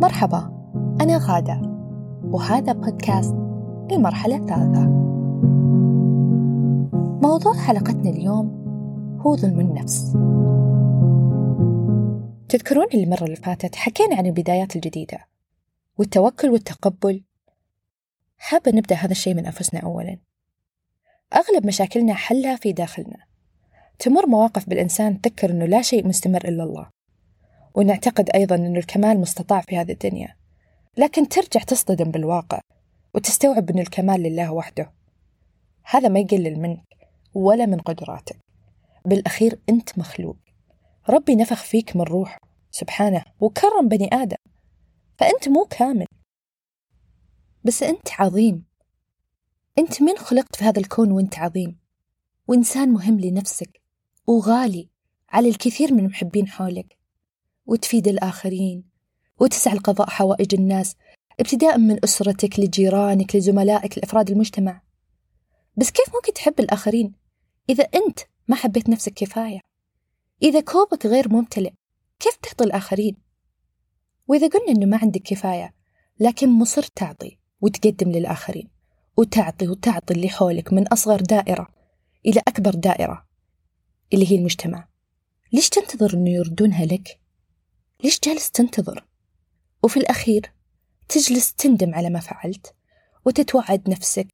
مرحبا أنا غادة وهذا بودكاست المرحلة الثالثة موضوع حلقتنا اليوم هو ظلم النفس. تذكرون المرة اللي فاتت حكينا عن البدايات الجديدة والتوكل والتقبل؟ حابة نبدأ هذا الشيء من أنفسنا أولا. أغلب مشاكلنا حلها في داخلنا. تمر مواقف بالإنسان تذكر أنه لا شيء مستمر إلا الله. ونعتقد أيضا أن الكمال مستطاع في هذه الدنيا. لكن ترجع تصطدم بالواقع وتستوعب أن الكمال لله وحده. هذا ما يقلل منك ولا من قدراتك. بالأخير أنت مخلوق. ربي نفخ فيك من روح سبحانه وكرم بني آدم. فأنت مو كامل. بس أنت عظيم. أنت من خلقت في هذا الكون وأنت عظيم. وإنسان مهم لنفسك وغالي على الكثير من المحبين حولك. وتفيد الآخرين وتسعى لقضاء حوائج الناس ابتداء من أسرتك لجيرانك لزملائك لأفراد المجتمع. بس كيف ممكن تحب الآخرين إذا أنت ما حبيت نفسك كفاية؟ إذا كوبك غير ممتلئ كيف تعطي الآخرين؟ وإذا قلنا أنه ما عندك كفاية لكن مصر تعطي وتقدم للآخرين وتعطي وتعطي اللي حولك من أصغر دائرة إلى أكبر دائرة اللي هي المجتمع. ليش تنتظر أنه يردونها لك؟ ليش جالس تنتظر؟ وفي الأخير تجلس تندم على ما فعلت وتتوعد نفسك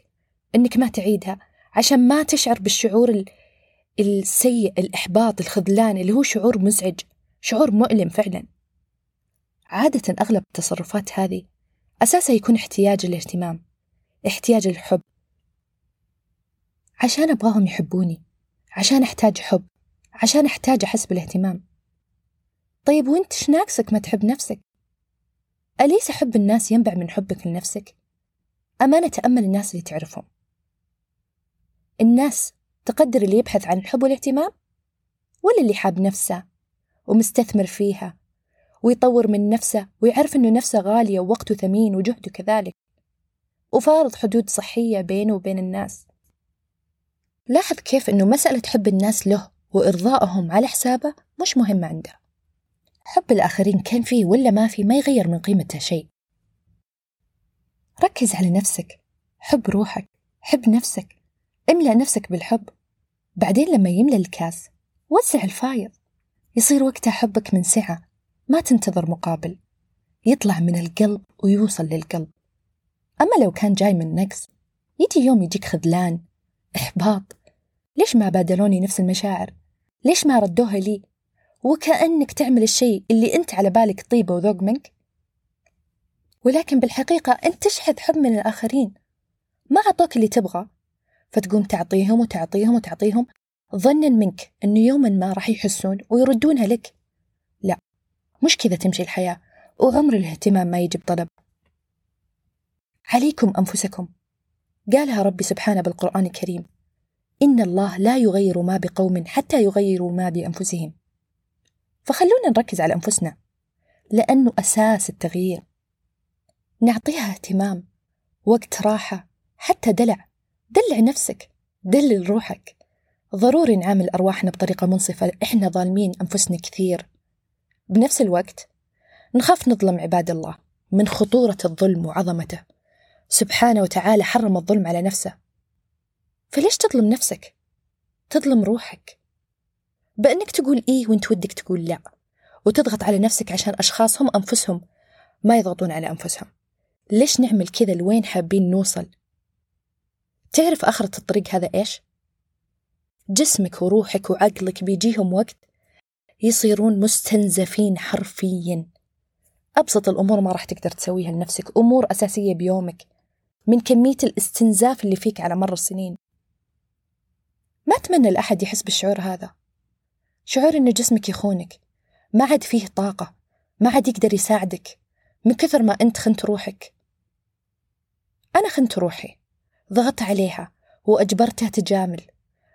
أنك ما تعيدها عشان ما تشعر بالشعور السيء الإحباط الخذلان اللي هو شعور مزعج شعور مؤلم فعلا. عادة أغلب التصرفات هذه أساسها يكون احتياج الاهتمام احتياج الحب. عشان أبغاهم يحبوني عشان أحتاج حب عشان أحتاج أحس بالاهتمام. طيب وانت إيش ناقصك ما تحب نفسك؟ أليس حب الناس ينبع من حبك لنفسك؟ أمانة تأمل الناس اللي تعرفهم. الناس تقدر اللي يبحث عن الحب والاهتمام؟ ولا اللي حاب نفسه ومستثمر فيها ويطور من نفسه ويعرف أنه نفسه غالية ووقته ثمين وجهده كذلك؟ وفارض حدود صحية بينه وبين الناس. لاحظ كيف أنه مسألة حب الناس له وإرضائهم على حسابه مش مهمة عنده. حب الآخرين كان فيه ولا ما فيه ما يغير من قيمته شيء. ركز على نفسك حب روحك حب نفسك املأ نفسك بالحب. بعدين لما يملأ الكاس وسع الفايض. يصير وقتها حبك من سعة ما تنتظر مقابل. يطلع من القلب ويوصل للقلب. أما لو كان جاي من نقص يجي يوم يجيك خذلان إحباط. ليش ما بادلوني نفس المشاعر؟ ليش ما ردوها لي؟ وكأنك تعمل الشيء اللي أنت على بالك طيبة وذوق منك. ولكن بالحقيقة أنت تشحذ حب من الآخرين. ما عطوك اللي تبغى. فتقوم تعطيهم وتعطيهم وتعطيهم ظنا منك أنه يوما ما راح يحسون ويردونها لك. لا مش كذا تمشي الحياة وعمر الاهتمام ما يجي بطلب عليكم أنفسكم. قالها ربي سبحانه بالقرآن الكريم. إن الله لا يغير ما بقوم حتى يغيروا ما بأنفسهم. فخلونا نركز على أنفسنا لأنه أساس التغيير. نعطيها اهتمام وقت راحة حتى دلع. دلع نفسك دلل روحك. ضروري نعامل أرواحنا بطريقة منصفة إحنا ظالمين أنفسنا كثير. بنفس الوقت نخاف نظلم عباد الله من خطورة الظلم وعظمته. سبحانه وتعالى حرم الظلم على نفسه. فليش تظلم نفسك؟ تظلم روحك. بأنك تقول إيه وأنت ودك تقول لا وتضغط على نفسك عشان أشخاص هم أنفسهم ما يضغطون على أنفسهم. ليش نعمل كذا؟ لوين حابين نوصل؟ تعرف آخرة الطريق هذا إيش؟ جسمك وروحك وعقلك بيجيهم وقت يصيرون مستنزفين حرفيا. أبسط الأمور ما راح تقدر تسويها لنفسك أمور أساسية بيومك من كمية الاستنزاف اللي فيك على مر السنين. ما أتمنى لأحد يحس بالشعور هذا. شعور إن جسمك يخونك. ما عاد فيه طاقة. ما عاد يقدر يساعدك. من كثر ما أنت خنت روحك. أنا خنت روحي. ضغطت عليها وأجبرتها تجامل.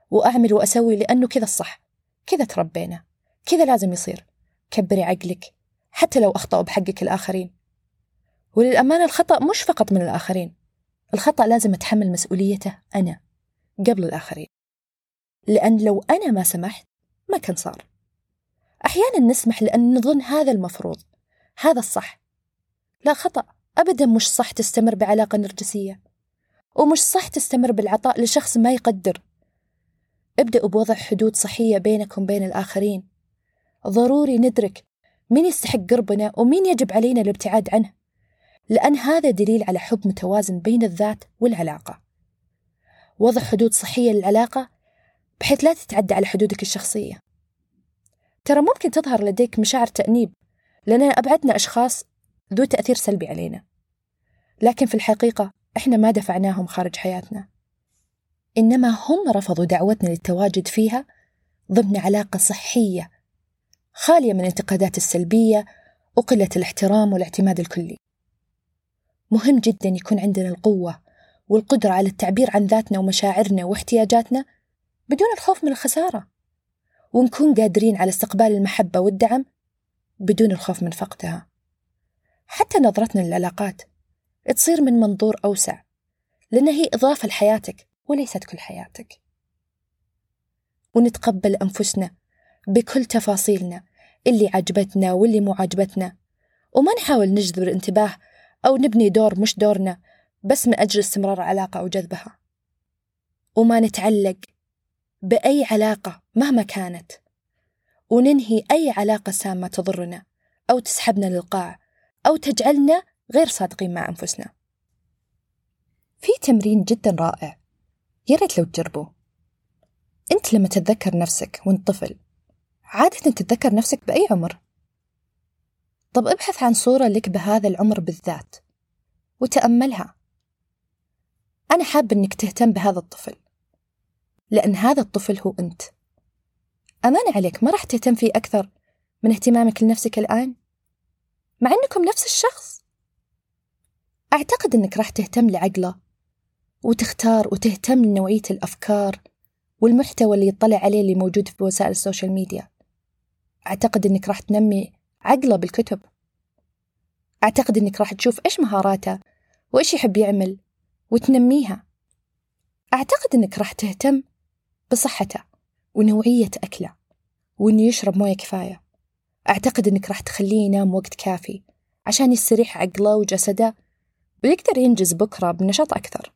وأعمل وأسوي لأنه كذا الصح. كذا تربينا. كذا لازم يصير. كبري عقلك. حتى لو أخطأوا بحقك الآخرين. وللأمانة الخطأ مش فقط من الآخرين. الخطأ لازم أتحمل مسؤوليته أنا. قبل الآخرين. لأن لو أنا ما سمحت ما كان صار. أحيانا نسمح لأن نظن هذا المفروض هذا الصح. لا خطأ أبدا مش صح تستمر بعلاقة نرجسية. ومش صح تستمر بالعطاء لشخص ما يقدر. ابدأوا بوضع حدود صحية بينكم بين الآخرين. ضروري ندرك مين يستحق قربنا ومين يجب علينا الابتعاد عنه. لأن هذا دليل على حب متوازن بين الذات والعلاقة. وضع حدود صحية للعلاقة بحيث لا تتعدى على حدودك الشخصية. ترى ممكن تظهر لديك مشاعر تأنيب لأننا أبعدنا أشخاص ذو تأثير سلبي علينا. لكن في الحقيقة إحنا ما دفعناهم خارج حياتنا. إنما هم رفضوا دعوتنا للتواجد فيها ضمن علاقة صحية خالية من الانتقادات السلبية وقلة الاحترام والاعتماد الكلي. مهم جدا يكون عندنا القوة والقدرة على التعبير عن ذاتنا ومشاعرنا واحتياجاتنا بدون الخوف من الخسارة. ونكون قادرين على استقبال المحبة والدعم بدون الخوف من فقدها. حتى نظرتنا للعلاقات تصير من منظور أوسع لأن هي إضافة لحياتك وليست كل حياتك. ونتقبل أنفسنا بكل تفاصيلنا اللي عجبتنا واللي مو عجبتنا. وما نحاول نجذب الانتباه أو نبني دور مش دورنا بس من أجل استمرار علاقة أو جذبها. وما نتعلق بأي علاقة مهما كانت. وننهي أي علاقة سامة تضرنا أو تسحبنا للقاع أو تجعلنا غير صادقين مع أنفسنا. في تمرين جدا رائع. يا ريت لو تجربوه أنت لما تتذكر نفسك وأنت طفل عادة تتذكر نفسك بأي عمر؟ طب ابحث عن صورة لك بهذا العمر بالذات وتأملها. أنا حاب أنك تهتم بهذا الطفل. لأن هذا الطفل هو أنت. أمان عليك ما راح تهتم فيه أكثر من اهتمامك لنفسك الآن؟ مع أنكم نفس الشخص؟ أعتقد أنك راح تهتم لعقله وتختار وتهتم لنوعية الأفكار والمحتوى اللي يطلع عليه اللي موجود في وسائل السوشيال ميديا. أعتقد أنك راح تنمي عقله بالكتب. أعتقد أنك راح تشوف إيش مهاراته وإيش يحب يعمل وتنميها. أعتقد أنك راح تهتم بصحته ونوعية أكله وإنه يشرب موية كفاية. أعتقد أنك راح تخليه ينام وقت كافي عشان يستريح عقله وجسده ويقدر ينجز بكرة بنشاط أكثر.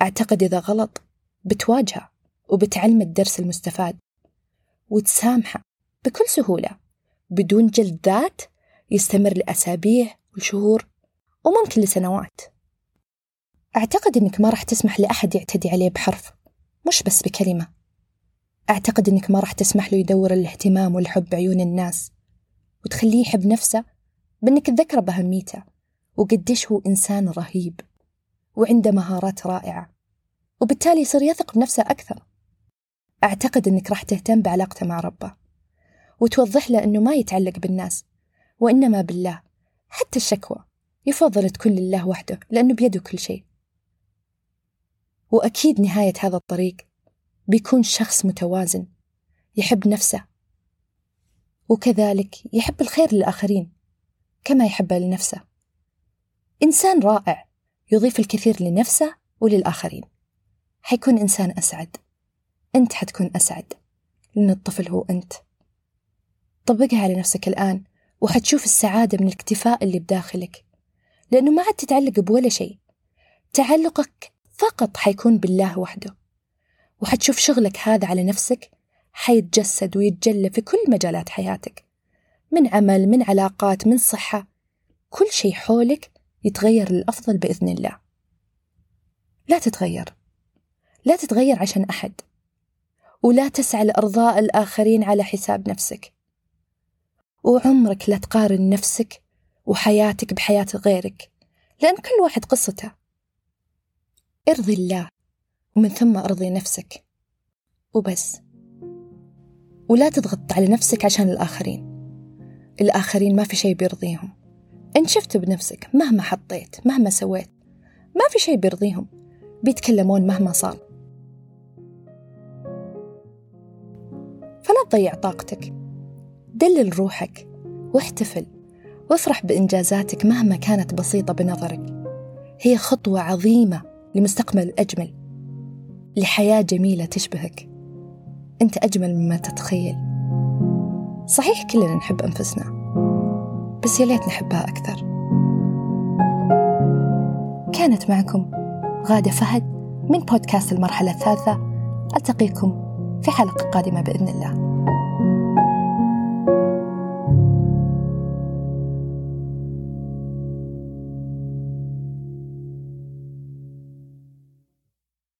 أعتقد إذا غلط بتواجهه وبتعلم الدرس المستفاد وتسامحه بكل سهولة بدون جلد ذات يستمر لأسابيع وشهور وممكن لسنوات. أعتقد أنك ما راح تسمح لأحد يعتدي عليه بحرف مش بس بكلمة. أعتقد أنك ما راح تسمح له يدور الاهتمام والحب بعيون الناس وتخليه يحب نفسه بأنك تذكره بأهميته وقديش هو إنسان رهيب وعنده مهارات رائعة وبالتالي يصير يثق بنفسه أكثر. أعتقد أنك راح تهتم بعلاقته مع ربه وتوضح له أنه ما يتعلق بالناس وإنما بالله حتى الشكوى يفضل تكون لله وحده لأنه بيده كل شيء. وأكيد نهاية هذا الطريق بيكون شخص متوازن يحب نفسه وكذلك يحب الخير للآخرين كما يحبه لنفسه. إنسان رائع يضيف الكثير لنفسه وللآخرين. حيكون إنسان أسعد. أنت حتكون أسعد. لأن الطفل هو أنت. طبقها على نفسك الآن وحتشوف السعادة من الاكتفاء اللي بداخلك لأنه ما عاد تتعلق بولا شيء. تعلقك فقط حيكون بالله وحده. وحتشوف شغلك هذا على نفسك حيتجسد ويتجلى في كل مجالات حياتك. من عمل من علاقات من صحة. كل شيء حولك يتغير للأفضل بإذن الله. لا تتغير. لا تتغير عشان أحد. ولا تسعى لإرضاء الآخرين على حساب نفسك. وعمرك لا تقارن نفسك وحياتك بحياة غيرك. لأن كل واحد قصته. ارضي الله ومن ثم ارضي نفسك. وبس. ولا تضغط على نفسك عشان الآخرين. الآخرين ما في شيء بيرضيهم. إن شفت بنفسك مهما حطيت مهما سويت ما في شيء بيرضيهم. بيتكلمون مهما صار. فلا تضيع طاقتك. دلل روحك واحتفل وافرح بإنجازاتك مهما كانت بسيطة بنظرك. هي خطوة عظيمة. لمستقبل أجمل. لحياة جميلة تشبهك. أنت أجمل مما تتخيل. صحيح كلنا نحب أنفسنا. بس يا ليت نحبها أكثر. كانت معكم غادة فهد من بودكاست المرحلة الثالثة. ألتقيكم في حلقة قادمة بإذن الله.